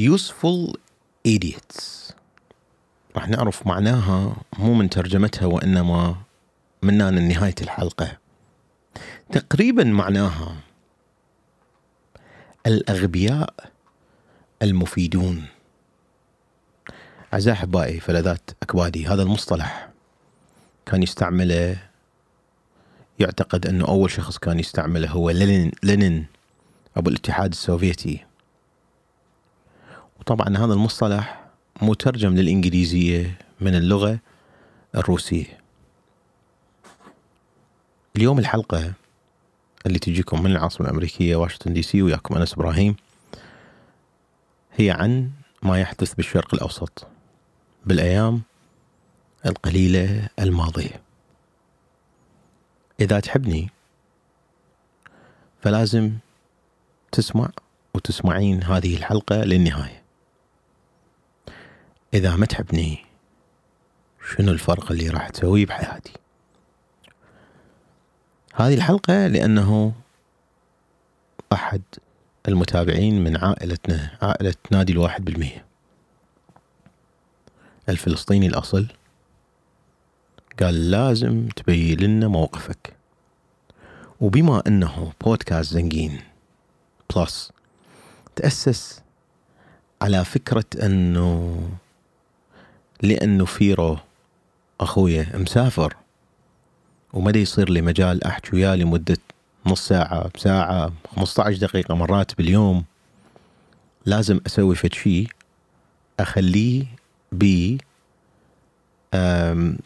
useful idiots. راح نعرف معناها مو من ترجمتها وإنما من نهاية الحلقة. تقريبا معناها الأغبياء المفيدون. أعزائي أحبائي فلذات أكبادي هذا المصطلح كان يستعمله يعتقد أنه أول شخص كان يستعمله هو لينين, لينين أبو الاتحاد السوفيتي. وطبعا هذا المصطلح مترجم للإنجليزية من اللغة الروسية. اليوم الحلقة اللي تجيكم من العاصمة الأمريكية واشنطن دي سي وياكم أنس إبراهيم هي عن ما يحدث بالشرق الأوسط بالأيام القليلة الماضية. إذا تحبني فلازم تسمع وتسمعين هذه الحلقة للنهاية. إذا ما تحبني شنو الفرق اللي راح تسويه بحياتي؟ هذه الحلقة لأنه أحد المتابعين من عائلتنا عائلة نادي الواحد بالمية. الفلسطيني الأصل قال لازم تبين لنا موقفك. وبما أنه بودكاست زنقين Plus تأسس على فكرة أنه لأنه فيرو أخويا مسافر وما يصير لي مجال أحكي وياه لمدة نص ساعة ساعة 15 دقيقة مرات باليوم. لازم أسوي فد شيء أخليه بي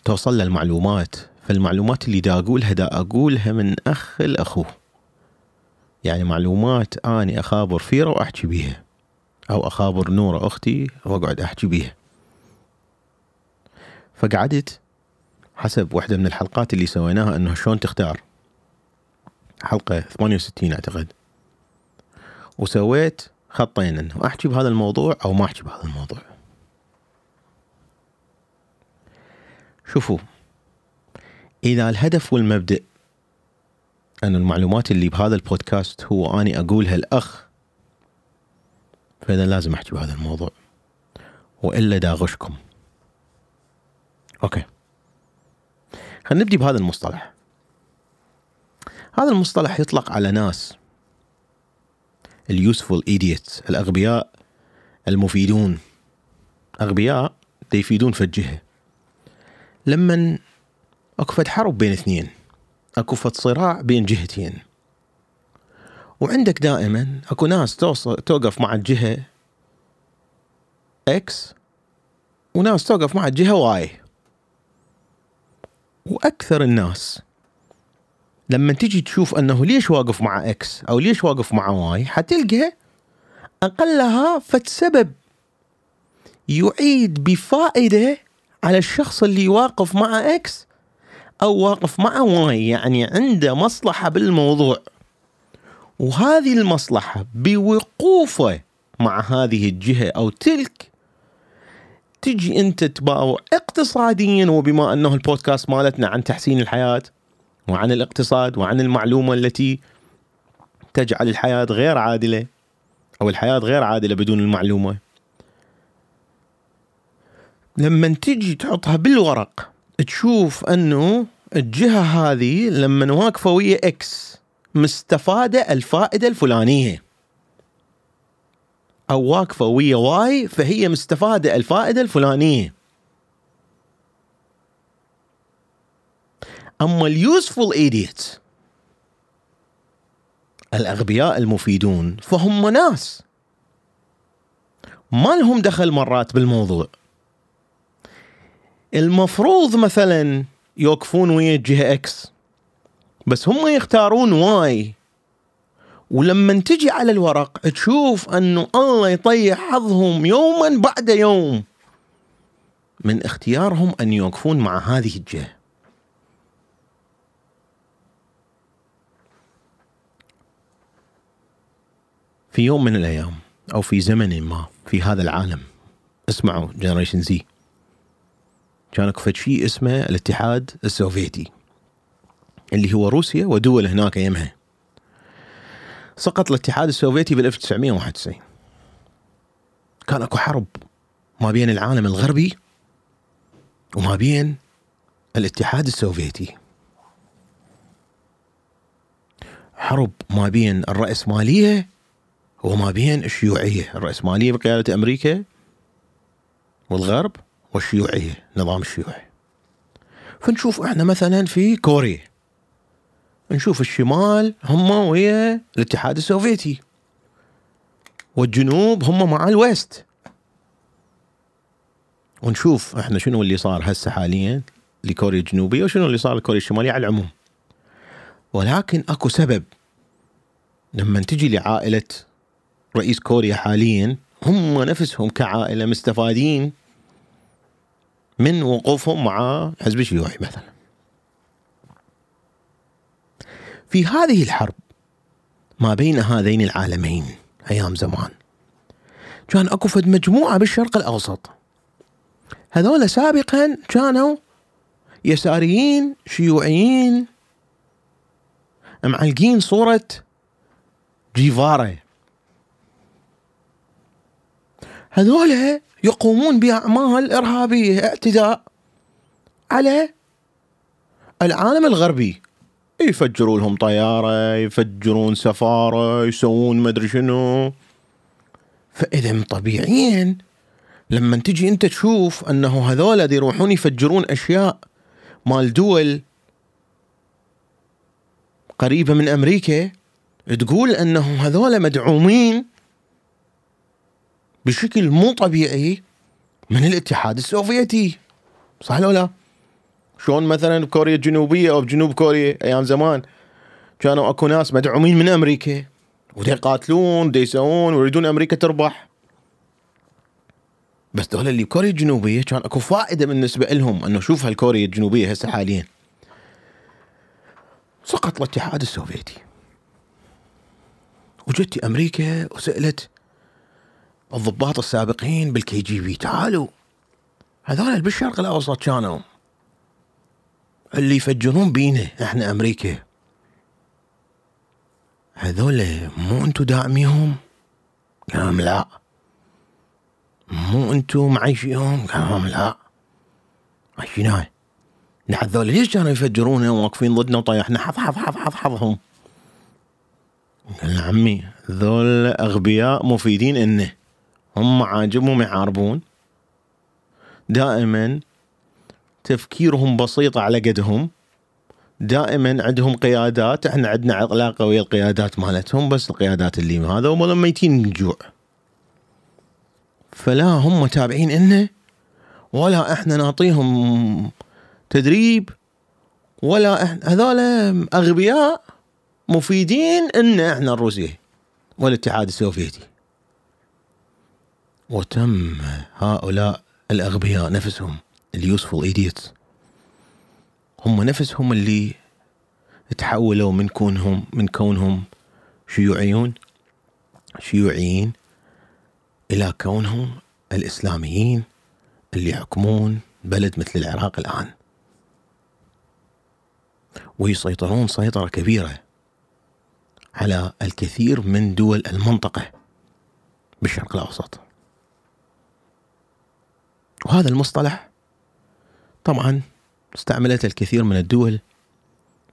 توصل له المعلومات. فالمعلومات اللي دا أقولها دا أقولها من أخ لأخوه يعني معلومات أني أخابر فيرة وأحكي بيها أو أخابر نورة أختي وأقعد أحكي بيها. فقعدت حسب واحدة من الحلقات اللي سويناها أنه شلون تختار؟ حلقة 68 أعتقد. وسويت خطين أنه أحكي بهذا الموضوع أو ما أحكي بهذا الموضوع. شوفوا إذا الهدف والمبدأ أن المعلومات اللي بهذا البودكاست هو أني أقولها الأخ فإذا لازم أحكي بهذا الموضوع. وإلا داغشكم. أوكي. خلينا نبدي بهذا المصطلح. هذا المصطلح يطلق على ناس. ال useful idiots الأغبياء المفيدون. أغبياء يفيدون في الجهة. لما أكو فد حرب بين اثنين أكو فد صراع بين جهتين. وعندك دائما أكو ناس توقف مع الجهة X وناس توقف مع الجهة Y وأكثر الناس لما تجي تشوف أنه ليش واقف مع X أو ليش واقف مع Y حتلقى أقلها فد سبب يعيد بفائدة على الشخص اللي واقف مع X أو واقف مع Y يعني عنده مصلحة بالموضوع. وهذه المصلحة بوقوفه مع هذه الجهة أو تلك تجي انت تباوع اقتصاديا وبما انه البودكاست مالتنا عن تحسين الحياة وعن الاقتصاد وعن المعلومة التي تجعل الحياة غير عادلة أو الحياة غير عادلة بدون المعلومة. لما تجي تحطها بالورق تشوف أنه الجهة هذه لما واقفة ويا إكس مستفادة الفائدة الفلانية. أو واقفة ويا Y فهي مستفادة الفائدة الفلانية. أما ال useful idiots الأغبياء المفيدون فهم ناس. ما لهم دخل مرات بالموضوع. المفروض مثلا يوقفون ويا الجهه X بس هم يختارون Y. ولما تجي على الورق تشوف أنه الله يطيح حظهم يوما بعد يوم. من اختيارهم أن يوقفون مع هذه الجهة. في يوم من الأيام أو في زمن ما في هذا العالم اسمعوا جنريشن زي. كان اكو شيء اسمه الاتحاد السوفيتي اللي هو روسيا ودول هناك يمها. سقط الاتحاد السوفيتي بال 1991 كان أكو حرب ما بين العالم الغربي وما بين الاتحاد السوفيتي. حرب ما بين الرأسمالية وما بين الشيوعية. الرأسمالية بقيادة أمريكا والغرب والشيوعية النظام الشيوعي. فنشوف إحنا مثلا في كوريا. نشوف الشمال هم ويا الاتحاد السوفيتي. والجنوب هم مع الويست. ونشوف إحنا شنو اللي صار هسه حاليا لكوريا الجنوبية وشنو اللي صار لكوريا الشمالية على العموم. ولكن أكو سبب. لما تجي لعائلة رئيس كوريا حاليا هم نفسهم كعائلة مستفادين من وقوفهم مع حزب الشيوعي مثلا. في هذه الحرب ما بين هذين العالمين أيام زمان. كان أكو فد مجموعة بالشرق الأوسط. هذول سابقا كانوا يساريين شيوعيين معلقين صورة جيفارا. هذول يقومون بأعمال إرهابية اعتداء على العالم الغربي. يفجروا لهم طيارة يفجرون سفارة يسوون مدري شنو فإذا طبيعيا لما تجي أنت تشوف أنه هذول يروحون يفجرون أشياء مال دول قريبة من أمريكا تقول أنه هذول مدعومين بشكل مو طبيعي من الاتحاد السوفيتي صح ولا لا؟ شلون مثلا بكوريا الجنوبية أو بجنوب كوريا أيام زمان كانوا أكو ناس مدعومين من أمريكا ودي يقاتلون ودي يسوون ويريدون أمريكا تربح. بس دول اللي بكوريا الجنوبية كان أكو فائدة بالنسبة لهم إنه شوف هالكوريا الجنوبية هسه حاليا. سقط الاتحاد السوفيتي. وجت أمريكا وسألت الضباط السابقين بال KGB تعالوا هذول بالشرق الأوسط كانوا. اللي يفجرون بينا إحنا أمريكا. هذول مو انتو داعميهم؟ قام لا. مو أنتم معيشيهم؟ قالوا لا. عايشينها نحن ذول ليش كانوا يفجرونه وواقفين ضدنا وطيحنا حظ حظ حظ حظ حظهم قال عمي ذول أغبياء مفيدين إنه هم عاجبهم يحاربون. دائما تفكيرهم بسيط على قدهم. دائما عندهم قيادات إحنا عندنا علاقة ويا القيادات مالتهم بس القيادات اللي هذا هم ميتين من جوع. فلا هم تابعين إنه ولا إحنا نعطيهم تدريب ولا إحنا هذول أغبياء مفيدين إن إحنا الروسية والاتحاد السوفيتي. وتم هؤلاء الأغبياء نفسهم. ال useful idiots هم نفسهم اللي تحولوا من كونهم من كونهم شيوعيون شيوعيين إلى كونهم الإسلاميين اللي يحكمون بلد مثل العراق الآن. ويسيطرون سيطرة كبيرة على الكثير من دول المنطقة بالشرق الأوسط. وهذا المصطلح طبعا استعملته الكثير من الدول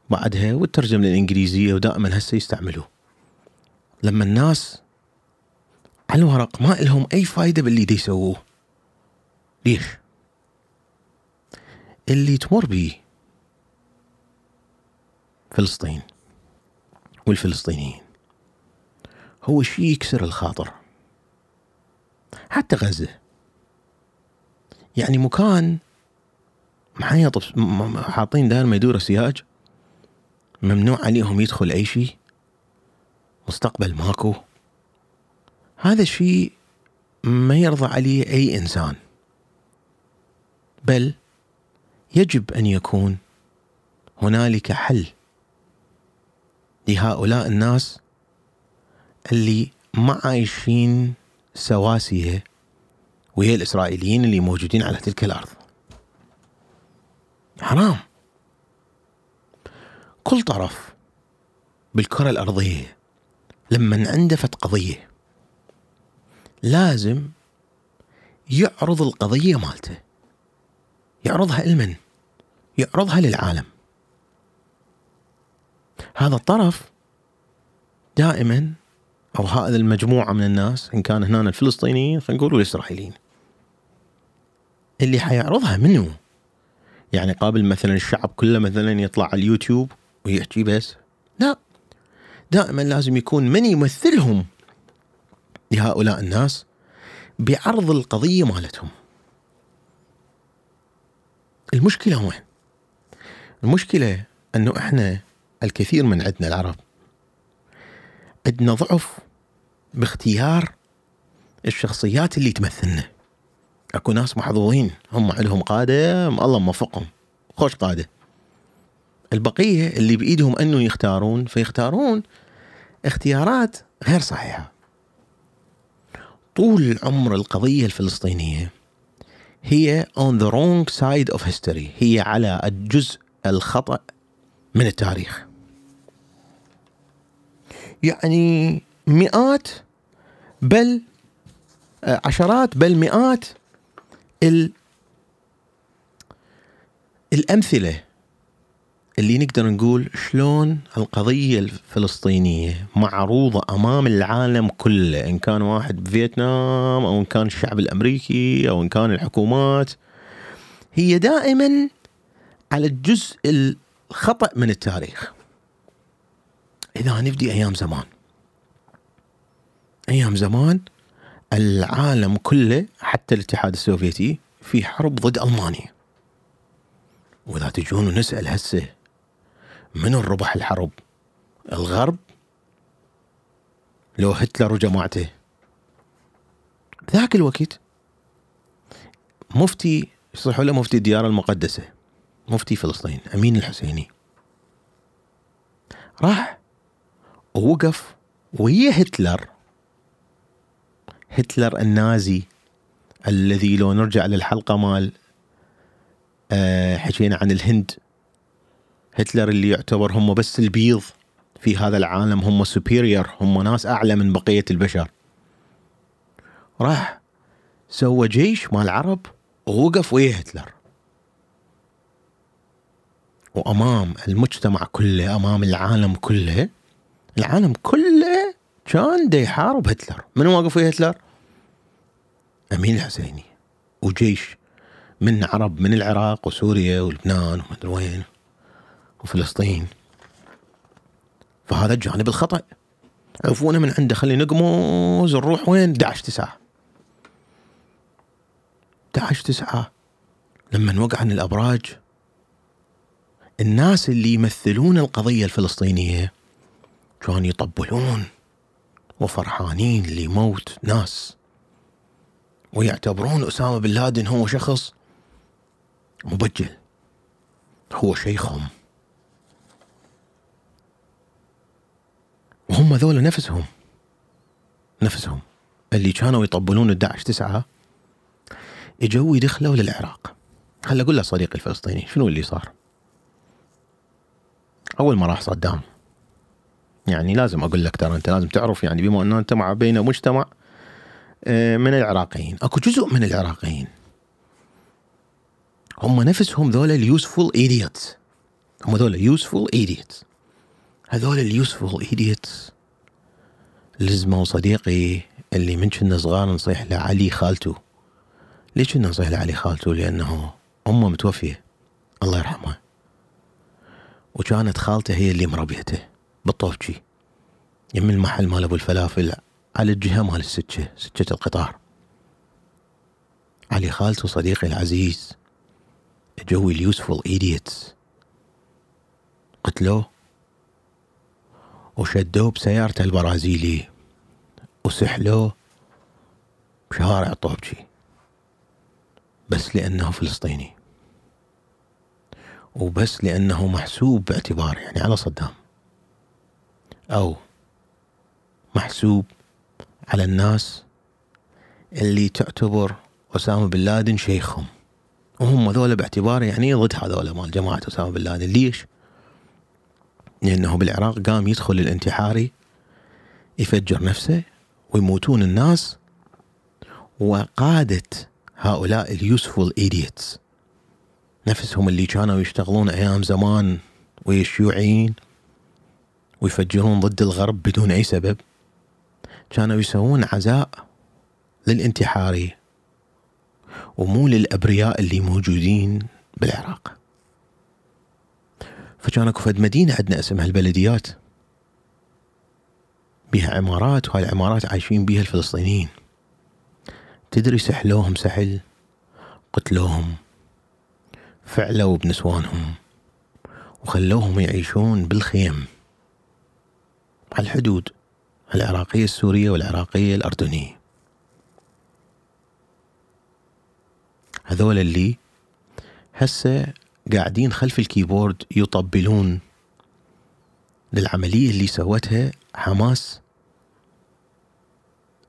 بعدها وترجم للإنجليزية ودائما هسه يستعملوه. لما الناس على الورق ما لهم أي فايدة باللي دي يسووه. ليش؟ اللي تمر به فلسطين والفلسطينيين. هو شيء يكسر الخاطر؟ حتى غزة. يعني مكان محيط حاطين ما يدور سياج. ممنوع عليهم يدخل أي شيء. مستقبل ماكو. هذا الشيء ما يرضى عليه أي إنسان. بل يجب أن يكون هنالك حل لهؤلاء الناس اللي ما عايشين سواسية وهي الإسرائيليين اللي موجودين على تلك الأرض. حرام كل طرف بالكرة الأرضية لما عنده فت قضية لازم يعرض القضية مالته يعرضها لمن؟ يعرضها للعالم هذا الطرف دائما أو هذه المجموعة من الناس إن كان هنا الفلسطينيين خلينا نقول والاسرائيليين اللي حيعرضها منو؟ يعني قابل مثلا الشعب كله مثلا يطلع على اليوتيوب ويحكي بس. لا. دائما لازم يكون من يمثلهم لهؤلاء الناس بعرض القضية مالتهم. المشكلة وين؟ المشكلة أنه إحنا الكثير من عندنا العرب عندنا ضعف باختيار الشخصيات اللي تمثلنا. اكو ناس محظوظين هم عندهم قاده الله موفقهم. خوش قاده البقية اللي بإيدهم أنه يختارون فيختارون اختيارات غير صحيحة. طول عمر القضية الفلسطينية هي on the wrong side of history هي على الجزء الخطأ من التاريخ. يعني مئات بل عشرات بل مئات ال الأمثلة اللي نقدر نقول شلون القضية الفلسطينية معروضة أمام العالم كله إن كان واحد بفيتنام أو إن كان الشعب الأمريكي أو إن كان الحكومات هي دائما على الجزء الخطأ من التاريخ. إذا نبدي أيام زمان. أيام زمان العالم كله حتى الاتحاد السوفيتي في حرب ضد ألمانيا. وإذا تجون ونسأل هسه من ربح الحرب؟ الغرب؟ لو هتلر وجماعته. ذاك الوقت مفتي يصيحوا له مفتي الديار المقدسة؟ مفتي فلسطين أمين الحسيني. راح ووقف ويا هتلر. هتلر النازي الذي لو نرجع للحلقة مال أه حكينا عن الهند. هتلر اللي يعتبر هم بس البيض في هذا العالم هم سوبيريور هم ناس أعلى من بقية البشر. راح سوى جيش مال العرب ووقف ويا هتلر. وأمام المجتمع كله أمام العالم كله العالم كله كان دا يحارب هتلر؟ من واقف ويا هتلر؟ أمين الحسيني وجيش من عرب من العراق وسوريا ولبنان ومدري وين وفلسطين. فهذا الجانب الخطأ. عفونا من عنده خلي نقمز نروح وين؟ 11 9 11 9 لما وقع عن الأبراج الناس اللي يمثلون القضية الفلسطينية كانوا يطبلون؟ وفرحانين لموت ناس. ويعتبرون أسامة بن لادن هو شخص مبجل. هو شيخهم. وهم ذولا نفسهم. نفسهم. اللي كانوا يطبلون 11 9 إجوا يدخلوا للعراق. هلا أقول له صديقي الفلسطيني شنو اللي صار؟ أول ما راح صدام. يعني لازم أقول لك ترى أنت لازم تعرف يعني بما أنه أنت مع بين مجتمع آه، من العراقيين. أكو جزء من العراقيين. هم نفسهم ذولا اليوسفول ايديوتس هم ذولا useful idiots هذول ال useful idiots لزموا صديقي اللي من كنا صغار نصيح له علي خالته ليش كنا نصيح له علي خالته لأنه أمه متوفية. الله يرحمها. وكانت خالته هي اللي مربيته. بالطوبجي يم المحل مال أبو الفلافل على الجهة مال السكه سكه القطار. علي خالته صديقي العزيز جوي ال useful idiots قتلوه وشدوه بسيارته البرازيلي وسحلوه بشوارع الطوبجي بس لأنه فلسطيني. وبس لأنه محسوب باعتبار يعني على صدام. أو محسوب على الناس اللي تعتبر أسامة بن لادن شيخهم. وهم ذولا باعتبار يعني ضد هذول مال جماعة أسامة بن لادن. ليش؟ لأنه بالعراق قام يدخل الانتحاري يفجر نفسه ويموتون الناس وقادة هؤلاء ال useful idiots نفسهم اللي كانوا يشتغلون أيام زمان ويا الشيوعيين ويفجرون ضد الغرب بدون أي سبب. كانوا يسوون عزاء للانتحاري ومو للأبرياء اللي موجودين بالعراق. فكان أكو فد مدينة عندنا اسمها البلديات. بيها عمارات وهاي العمارات عايشين بيها الفلسطينيين. تدري سحلوهم سحل قتلوهم فعلوا بنسوانهم وخلوهم يعيشون بالخيم. على الحدود العراقية السورية والعراقية الأردنية. هذول اللي هسه قاعدين خلف ال keyboard يطبلون للعملية اللي سوتها حماس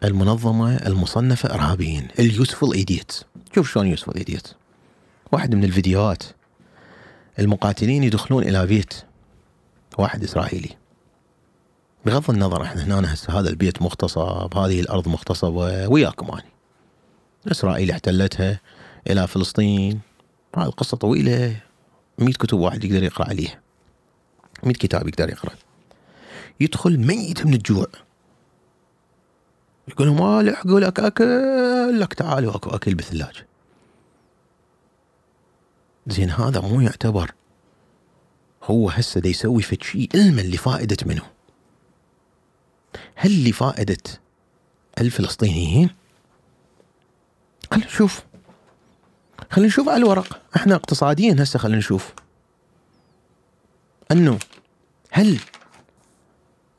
المنظمة المصنفة إرهابيين ال useful idiots شوف شلون useful idiots واحد من الفيديوهات المقاتلين يدخلون إلى بيت واحد إسرائيلي. بغض النظر إحنا هنا هسه هذا البيت مغتصب هذه الأرض مغتصبة وياكم أني إسرائيل احتلتها إلى فلسطين. هذه القصة طويلة. 100 كتب واحد يقدر يقرأ عليها. 100 كتاب يقدر يقرأ. يدخل ميت من الجوع. يقول ما لحقوا لك أكل. لك تعالوا اكو أكل بالثلاجة. زين هذا مو يعتبر هو هسه دا يسوي فد شيء علما لفائدة منه. هل لفائدة الفلسطينيين؟ خلينا نشوف. خلينا نشوف على الورق. إحنا اقتصاديا هسه خلينا نشوف. انه هل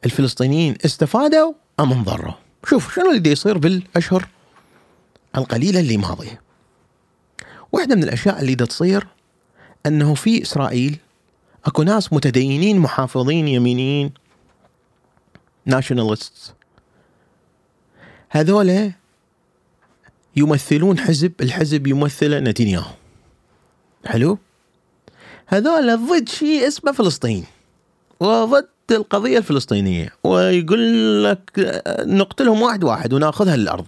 الفلسطينيين استفادوا أم انضروا؟ شوف شنو اللي يصير بالأشهر القليلة اللي ماضية؟ واحدة من الأشياء اللي تصير أنه في إسرائيل أكو ناس متدينين محافظين يمينيين ناشوناليست هذولا يمثلون حزب الحزب يمثله نتنياهو. حلو؟ هذول ضد شيء اسمه فلسطين. وضد القضية الفلسطينية. ويقول لك نقتلهم واحد واحد وناخذها للأرض.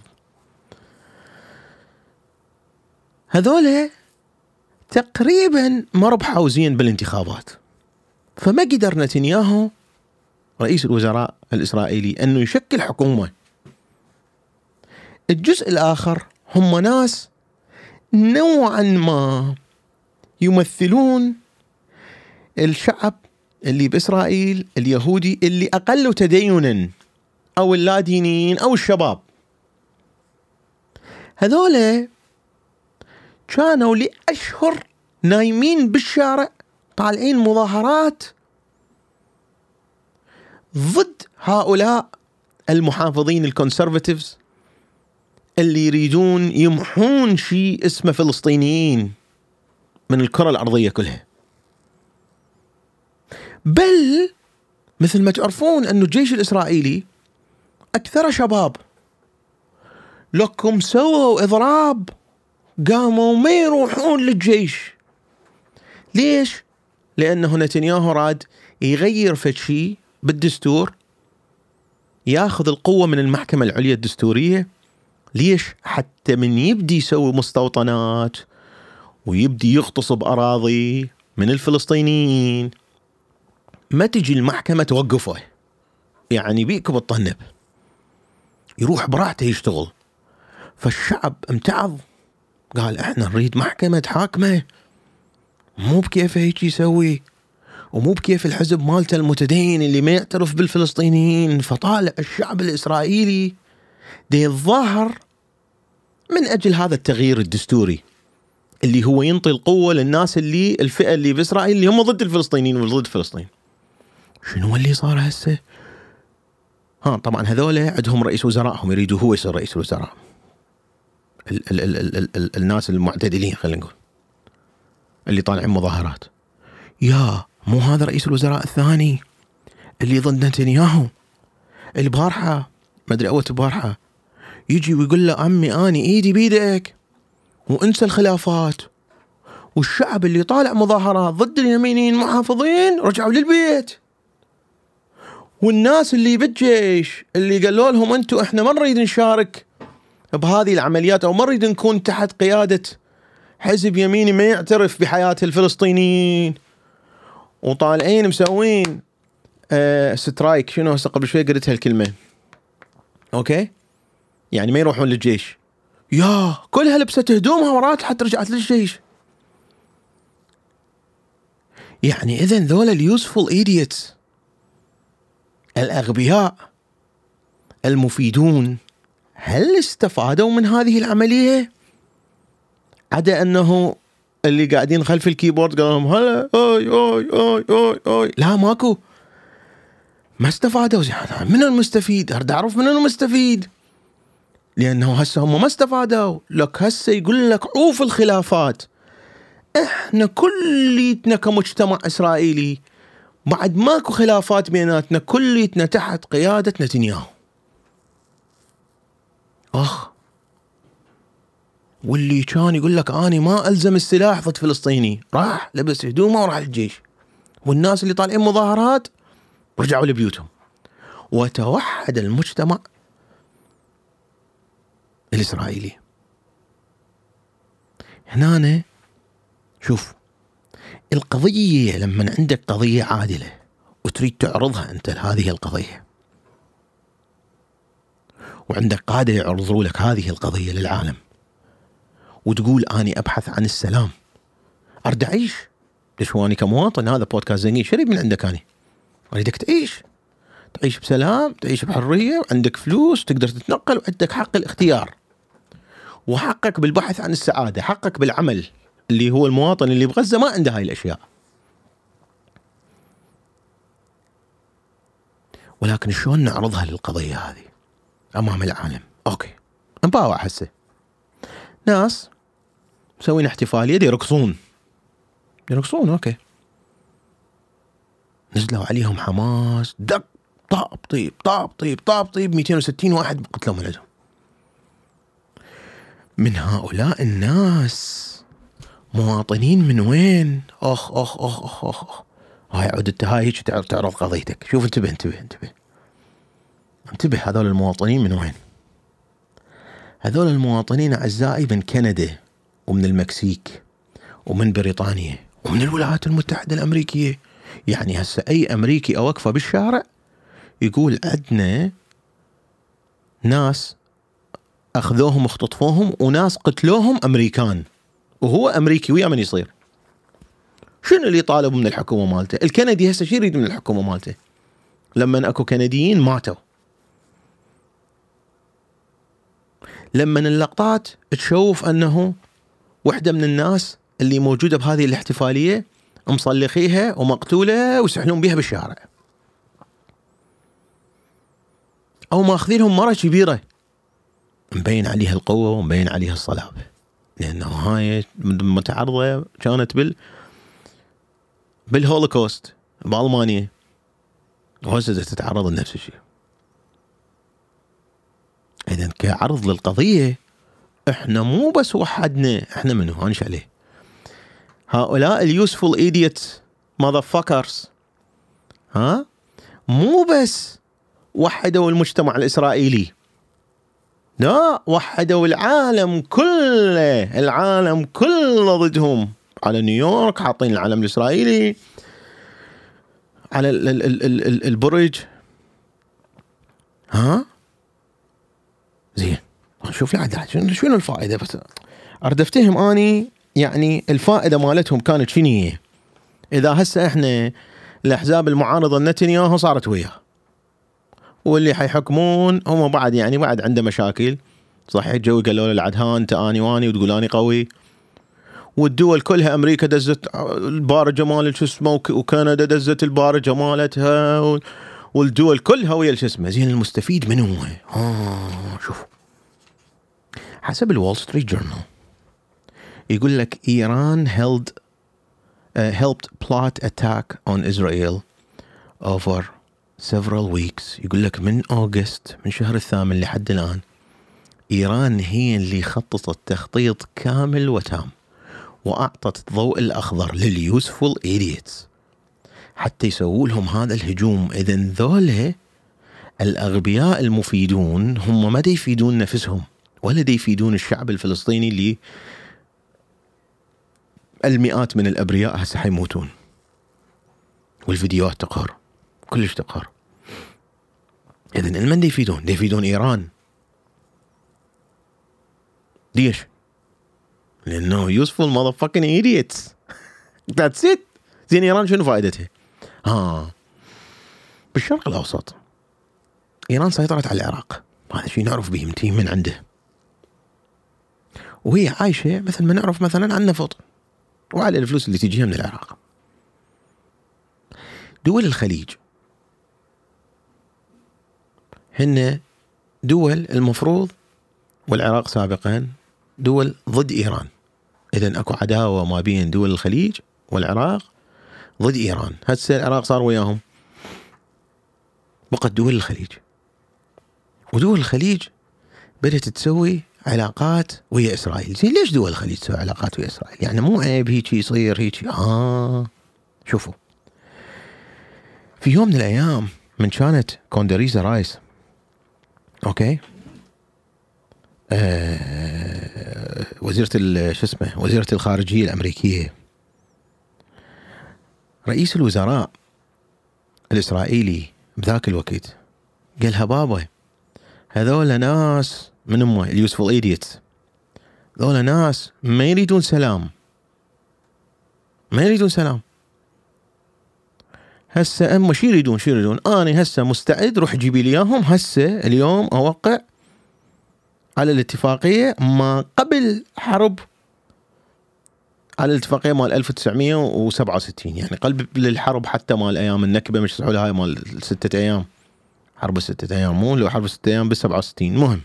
هذول تقريبا ما ربحوا زين بالانتخابات. فما قدر نتنياهو رئيس الوزراء الإسرائيلي أنه يشكل حكومة. الجزء الآخر هم ناس نوعا ما يمثلون الشعب اللي بإسرائيل اليهودي اللي أقل تدينا أو اللادينيين أو الشباب. هذول كانوا لأشهر نايمين بالشارع طالعين مظاهرات ضد هؤلاء المحافظين الكونسرفتيفز اللي يريدون يمحون شيء اسمه فلسطينيين من الكرة الأرضية كلها. بل مثل ما تعرفون أن الجيش الإسرائيلي أكثر شباب. لكم سووا إضراب قاموا ما يروحون للجيش. ليش؟ لأنه نتنياهو راد يغير فد شيء بالدستور ياخذ القوة من المحكمة العليا الدستورية. ليش؟ حتى من يبدي يسوي مستوطنات ويبدي يغتصب أراضي من الفلسطينيين. ما تجي المحكمة توقفه. يعني بيك بالطنب يروح براحته يشتغل. فالشعب امتعض. قال إحنا نريد محكمة حاكمة. مو بكيف هيك يسوي. ومو بكيف الحزب مالته المتدين اللي ما يعترف بالفلسطينيين. فطالع الشعب الإسرائيلي دي يتظاهر من أجل هذا التغيير الدستوري اللي هو ينطي القوة للناس اللي الفئة اللي بإسرائيل اللي هم ضد الفلسطينيين وضد فلسطين. شنو اللي صار هسه؟ ها طبعا هذول عندهم رئيس وزرائهم يريدوا هو يصير رئيس الوزراء. ال ال ال ال ال ال الناس المعتدلين خلينا نقول. اللي طالعين مظاهرات. يا مو هذا رئيس الوزراء الثاني اللي ضد نتنياهو؟ البارحة ما أدري أول بارحة يجي ويقول له عمي اني إيدي بيدك وأنسى الخلافات. والشعب اللي طالع مظاهرات ضد اليمينيين المحافظين رجعوا للبيت. والناس اللي بالجيش اللي قالوا لهم أنتم إحنا ما نريد نشارك بهذه العمليات أو ما نريد نكون تحت قيادة حزب يميني ما يعترف بحياة الفلسطينيين. وطالعين مسوين آه strike. شنو هسه؟ قبل شوي قلت هالكلمة. okay؟ يعني ما يروحون للجيش. يا كلها لبست هدومها ورات حتى رجعت للجيش. يعني اذا ذولا ال useful idiots الأغبياء المفيدون هل استفادوا من هذه العملية؟ عدا أنه اللي قاعدين خلف الكيبورد قال لهم هلا أوي أوي أوي أوي أوي. لا ماكو. ما استفادوا من المستفيد؟ أريد أعرف من المستفيد. لأنه هسه هم ما استفادوا. لك هسه يقول لك عوف الخلافات. إحنا كليتنا كمجتمع إسرائيلي بعد ماكو خلافات بيناتنا كليتنا تحت قيادة نتنياهو. أخ. واللي كان يقول لك اني ما ألزم السلاح ضد فلسطيني راح لبس هدومه وراح للجيش. والناس اللي طالعين مظاهرات رجعوا لبيوتهم. وتوحد المجتمع الإسرائيلي. هنا شوف القضية لما عندك قضية عادلة وتريد تعرضها أنت هذه القضية وعندك قادة يعرضوا لك هذه القضية للعالم وتقول أني أبحث عن السلام. أرد أعيش. ليش واني كمواطن؟ هذا بودكاست زنقين شريب من عندك أنا أريدك تعيش. تعيش بسلام تعيش بحرية وعندك فلوس تقدر تتنقل وعندك حق الاختيار. وحقك بالبحث عن السعادة حقك بالعمل. اللي هو المواطن اللي بغزة ما عنده هاي الأشياء. ولكن شلون نعرضها للقضية هذه أمام العالم؟ okay. نباوع هسه ناس مسوين احتفالية يرقصون يرقصون okay نزلوا عليهم حماس دق طاب طيب طاب طيب طاب طيب 260 واحد قتلوا ولدهم من هؤلاء الناس مواطنين من وين؟ أخ أخ أخ أخ أخ. هاي عود انت هاي هيك تعرض قضيتك شوف انتبه انتبه انتبه انتبه هذول المواطنين من وين؟ هذول المواطنين أعزائي من كندا ومن المكسيك ومن بريطانيا ومن الولايات المتحدة الأمريكية. يعني هسه أي أمريكي أوقفه بالشارع يقول عندنا ناس أخذوهم واختطفوهم وناس قتلوهم أمريكان وهو أمريكي ويا من يصير. شنو اللي طالب من الحكومة مالته؟ الكندي هسه شو يريد من الحكومة مالته؟ لما أكو كنديين ماتوا. لما اللقطات تشوف أنه وحدة من الناس اللي موجودة بهذه الاحتفالية مصلخيها ومقتولة ويسحلون بها بالشارع. أو ماخذينهم مرة كبيرة. مبين عليها القوة ومبين عليها الصلابه لأنه هاي متعرضة كانت بال بالهولوكوست بألمانيا. وهسه تتعرض لنفس الشيء. اذا كعرض للقضية إحنا مو بس وحدنا إحنا منو هانش عليه هؤلاء ال useful idiot motherfuckers ها؟ مو بس وحدوا المجتمع الإسرائيلي. لا وحدوا العالم كله العالم كله ضدهم. على نيويورك حاطين العلم الإسرائيلي. على ال ال ال ال ال البرج. ها؟ زين. شوف لي شنو الفائدة؟ بس اريد أفتهم أني يعني الفائدة مالتهم كانت شنو هي؟ إذا هسه إحنا الأحزاب المعارضة لنتنياهو صارت وياه واللي حيحكمون هم بعد يعني بعد عنده مشاكل. صحيح جو قالوا له العدهان انت آني وآني وتقول آني قوي. والدول كلها أمريكا دزت البارجة مال شو اسمه وكندا دزت البارجة مالتها والدول كلها ويا شو اسمه زين المستفيد من هو؟ آه شوف. حسب الول ستريت جورنال. يقول لك إيران held uh, helped plot attack on Israel over several weeks. يقول لك من August من شهر الثامن لحد الآن إيران هي اللي خططت تخطيط كامل وتام وأعطت الضوء الأخضر لل useful idiots حتى يسووا لهم هذا الهجوم. اذا ذولا الأغبياء المفيدون هم ما يفيدون نفسهم. ولا دي يفيدون الشعب الفلسطيني اللي المئات من الأبرياء هسه حيموتون. والفيديوهات تقهر. كلش تقهر. اذا المن دي يفيدون؟ دي يفيدون إيران. ليش؟ لأنه useful motherfucking idiots that's it زين إيران شنو فائدتها؟ ها. آه. بالشرق الأوسط. إيران سيطرت على العراق. هذا شيء نعرف به من عنده. وهي عايشة مثل ما نعرف مثلا عن النفط وعلى الفلوس اللي تجيها من العراق. دول الخليج. هن دول المفروض والعراق سابقا دول ضد إيران. اذا أكو عداوة ما بين دول الخليج والعراق ضد إيران. هسه العراق صار وياهم. بقت دول الخليج. ودول الخليج بدأت تسوي علاقات ويا إسرائيل. زين ليش دول الخليج تسوي علاقات ويا إسرائيل؟ يعني مو عيب هيك يصير هيك. آه. شوفوا. في يوم من الأيام من كانت كوندريزا رايس أوكي؟ آه وزيرة شو اسمه وزيرة الخارجية الأمريكية. رئيس الوزراء الإسرائيلي بذاك الوقت قالها بابا هذول ناس من أمه ال useful idiots هذول ناس ما يريدون سلام. ما يريدون سلام. هسه اما شو يريدون؟ شو يريدون؟ أنا هسه مستعد روح جيبي لي إياهم. هسه اليوم أوقع على الاتفاقية ما قبل حرب. على الاتفاقية مال 1967 يعني قبل الحرب حتى مال أيام النكبة مش هاي مال ستة أيام. حرب الستة أيام مو لو حرب الستة أيام بال 67 مهم.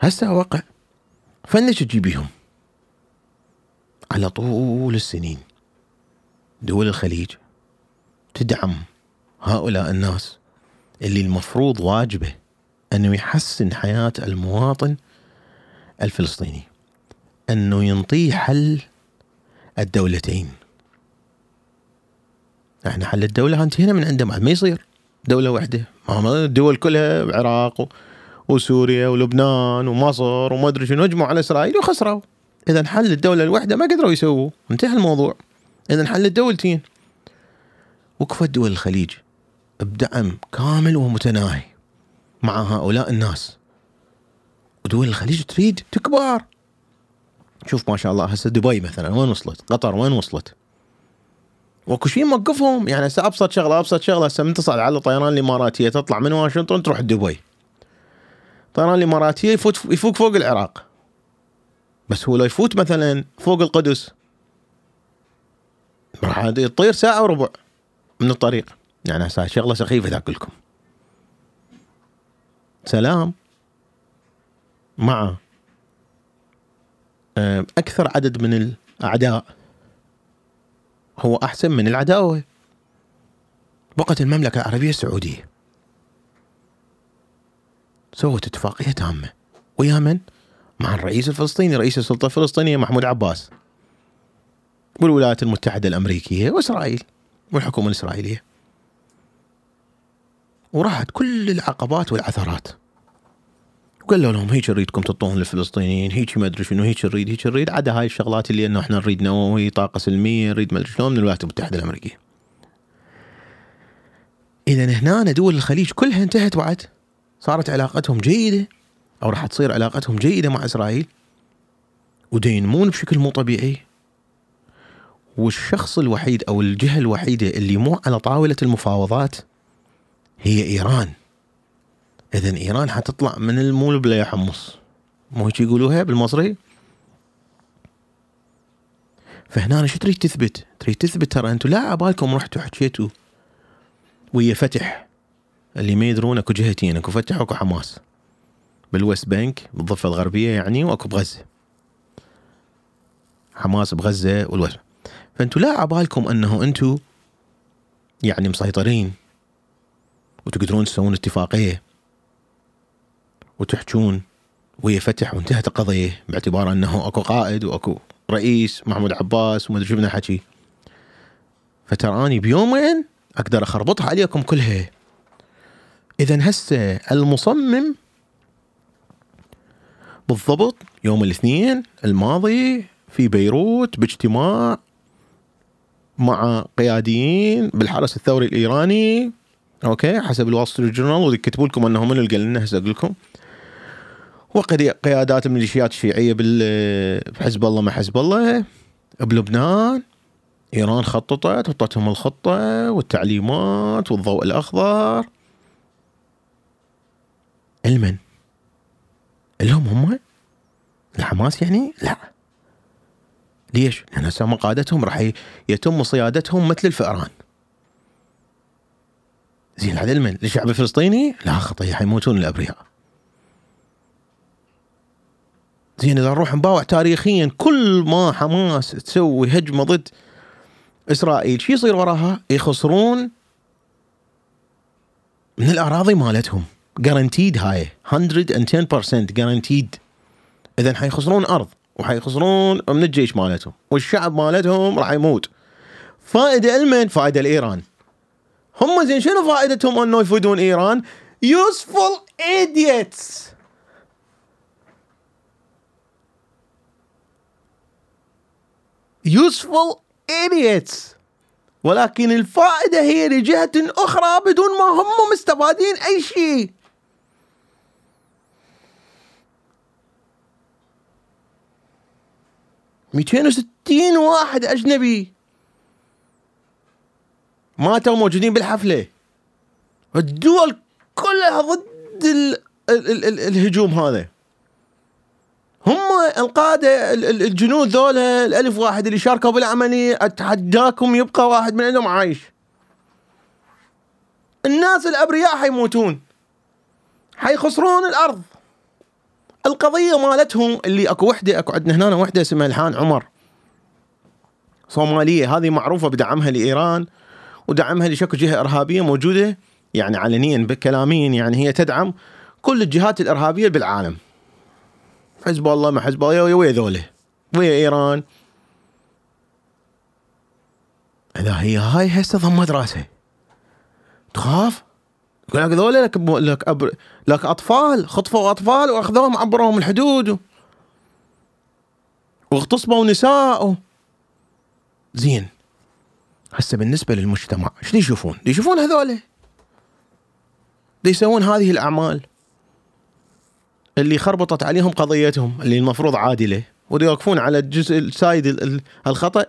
هسه وقع فليش تجيبيهم؟ على طول السنين. دول الخليج تدعم هؤلاء الناس اللي المفروض واجبه أنه يحسن حياة المواطن الفلسطيني أنه ينطيه حل الدولتين. إحنا حل الدولة انتهينا من عنده ما يصير. دولة واحدة ما الدول كلها العراق وسوريا ولبنان ومصر وما أدري شنو هجموا على إسرائيل وخسروا. اذا حل الدولة الواحده ما قدروا يسووا. انتهى الموضوع. اذا حل الدولتين. وقفت دول الخليج بدعم كامل ومتناهي مع هؤلاء الناس. ودول الخليج تريد تكبر شوف ما شاء الله هسه دبي مثلا وين وصلت؟ قطر وين وصلت؟ وأكو شيء موقفهم؟ يعني هسه أبسط شغلة أبسط شغلة هسه من تصعد على طيران الإماراتية تطلع من واشنطن تروح دبي. طيران الإماراتية يفوت يفوق فوق العراق. بس هو لو يفوت مثلا فوق القدس راح يطير ساعة وربع من الطريق. يعني هسه شغلة سخيفة ذاك لكم سلام. مع آه، أكثر عدد من الأعداء هو أحسن من العداوة. بقت المملكة العربية السعودية. سوت اتفاقية تامه ويا من؟ مع الرئيس الفلسطيني رئيس السلطة الفلسطينية محمود عباس والولايات المتحدة الأمريكية وإسرائيل والحكومة الإسرائيلية وراحت كل العقبات والعثرات وقالوا لهم هيك نريدكم تعطون للفلسطينيين هيك ما أدري شنو هيك نريد هيك نريد عدا هاي الشغلات اللي إنه إحنا نريد نووي طاقة سلمية نريد ما أدري شلون من الولايات المتحدة الأمريكية. اذا هنا دول الخليج كلها انتهت بعد صارت علاقتهم جيدة أو راح تصير علاقتهم جيدة مع إسرائيل. ودينمون بشكل مو طبيعي. والشخص الوحيد أو الجهة الوحيدة اللي مو على طاولة المفاوضات هي إيران. اذا إيران حتطلع من المول بلا يحمص. مو هيك يقولوها بالمصري؟ فهنا شو تريد تثبت؟ تريد تثبت ترى أنتم لا عبالكم رحتوا حكيتوا ويا فتح. اللي ما يدرون اكو جهتين اكو فتح واكو حماس. بال West Bank بالضفة الغربية يعني واكو بغزة. حماس بغزة وال West فانتم لا عبالكم انه أنتم يعني مسيطرين وتقدرون تسوون اتفاقية وتحجون ويا فتح وانتهت القضية باعتبار انه اكو قائد واكو رئيس محمود عباس وما أدري شو حكي. فترى اني بيومين أقدر أخربطها عليكم كلها. إذا هسه المصمم بالضبط يوم الاثنين الماضي في بيروت باجتماع مع قياديين بالحرس الثوري الإيراني. أوكي حسب ال Wall Street Journal ويكتبوا لكم انه من اللي قال لنا هسه أقول لكم. وقيادات الميليشيات الشيعية بحزب الله مع حزب الله بلبنان. إيران خططت وطتهم الخطة والتعليمات والضوء الأخضر. المن لهم هم الحماس يعني؟ لا. ليش؟ لأن هسه قادتهم راح يتم صيادتهم مثل الفئران. زين هذا المن للشعب الفلسطيني لا خطيه حيموتون الأبرياء. زين إذا نروح نباوع تاريخيا كل ما حماس تسوي هجمة ضد إسرائيل شو يصير وراها؟ يخسرون من الأراضي مالتهم. جارانتيد هاي. 110% جارانتيد اذا حيخسرون أرض وحيخسرون من الجيش مالتهم والشعب مالتهم راح يموت. فائدة لمن؟ فائدة لايران هم زين شنو فائدتهم أنه يفيدون إيران؟ useful idiots useful idiots ولكن الفائدة هي لجهة أخرى بدون ما هم مستفادين أي شيء. ميتين وستين واحد أجنبي. ماتوا موجودين بالحفلة. الدول كلها ضد ال ال ال ال الهجوم هذا. هم القادة الجنود ذولا الألف واحد اللي شاركوا بالعملية أتحداكم يبقى واحد من عندهم عايش. الناس الأبرياء حيموتون. حيخسرون الأرض. القضية مالتهم اللي أكو وحدة أكو عندنا هنا وحدة اسمها الحان عمر. صومالية هذه معروفة بدعمها لإيران ودعمها لشكل جهة إرهابية موجودة. يعني علنيا بكلاميا يعني هي تدعم كل الجهات الإرهابية بالعالم. حزب الله ما حزب الله ويا ذوله؟ ويا إيران؟ إذا هي هاي هسه ضمت راسها. تخاف؟ يقول لك لك أبر لك أطفال خطفوا أطفال وأخذوهم عبروهم الحدود. واغتصبوا نساء زين. هسه بالنسبة للمجتمع إيش يشوفون؟ يشوفون هذول يسوون هذه الأعمال. اللي خربطت عليهم قضيتهم اللي المفروض عادلة. ويوقفون على الجزء السايد الخطأ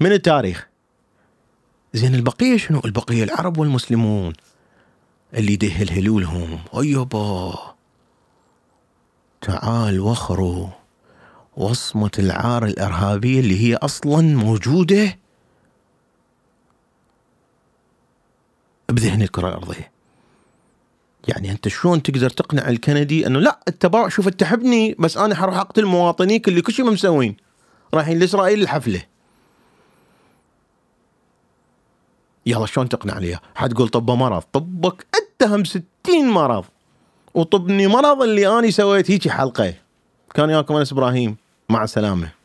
من التاريخ. زين البقية شنو؟ البقية العرب والمسلمون. اللي دهلهلوا لهم أيوبا. تعال وخروا وصمة العار الإرهابية اللي هي أصلا موجودة. بذهن الكرة الأرضية. يعني أنت شلون تقدر تقنع الكندي أنه لا التباع شوف تحبني بس أنا حروح أقتل مواطنيك اللي كل شيء مسوين. رايحين لإسرائيل الحفله يلا شلون تقنع عليها حتقول طب مرض. طبك اتهم ستين مرض. وطبني مرض اللي اني سويت هيجي حلقة. كان ياكم أنس إبراهيم. مع السلامة.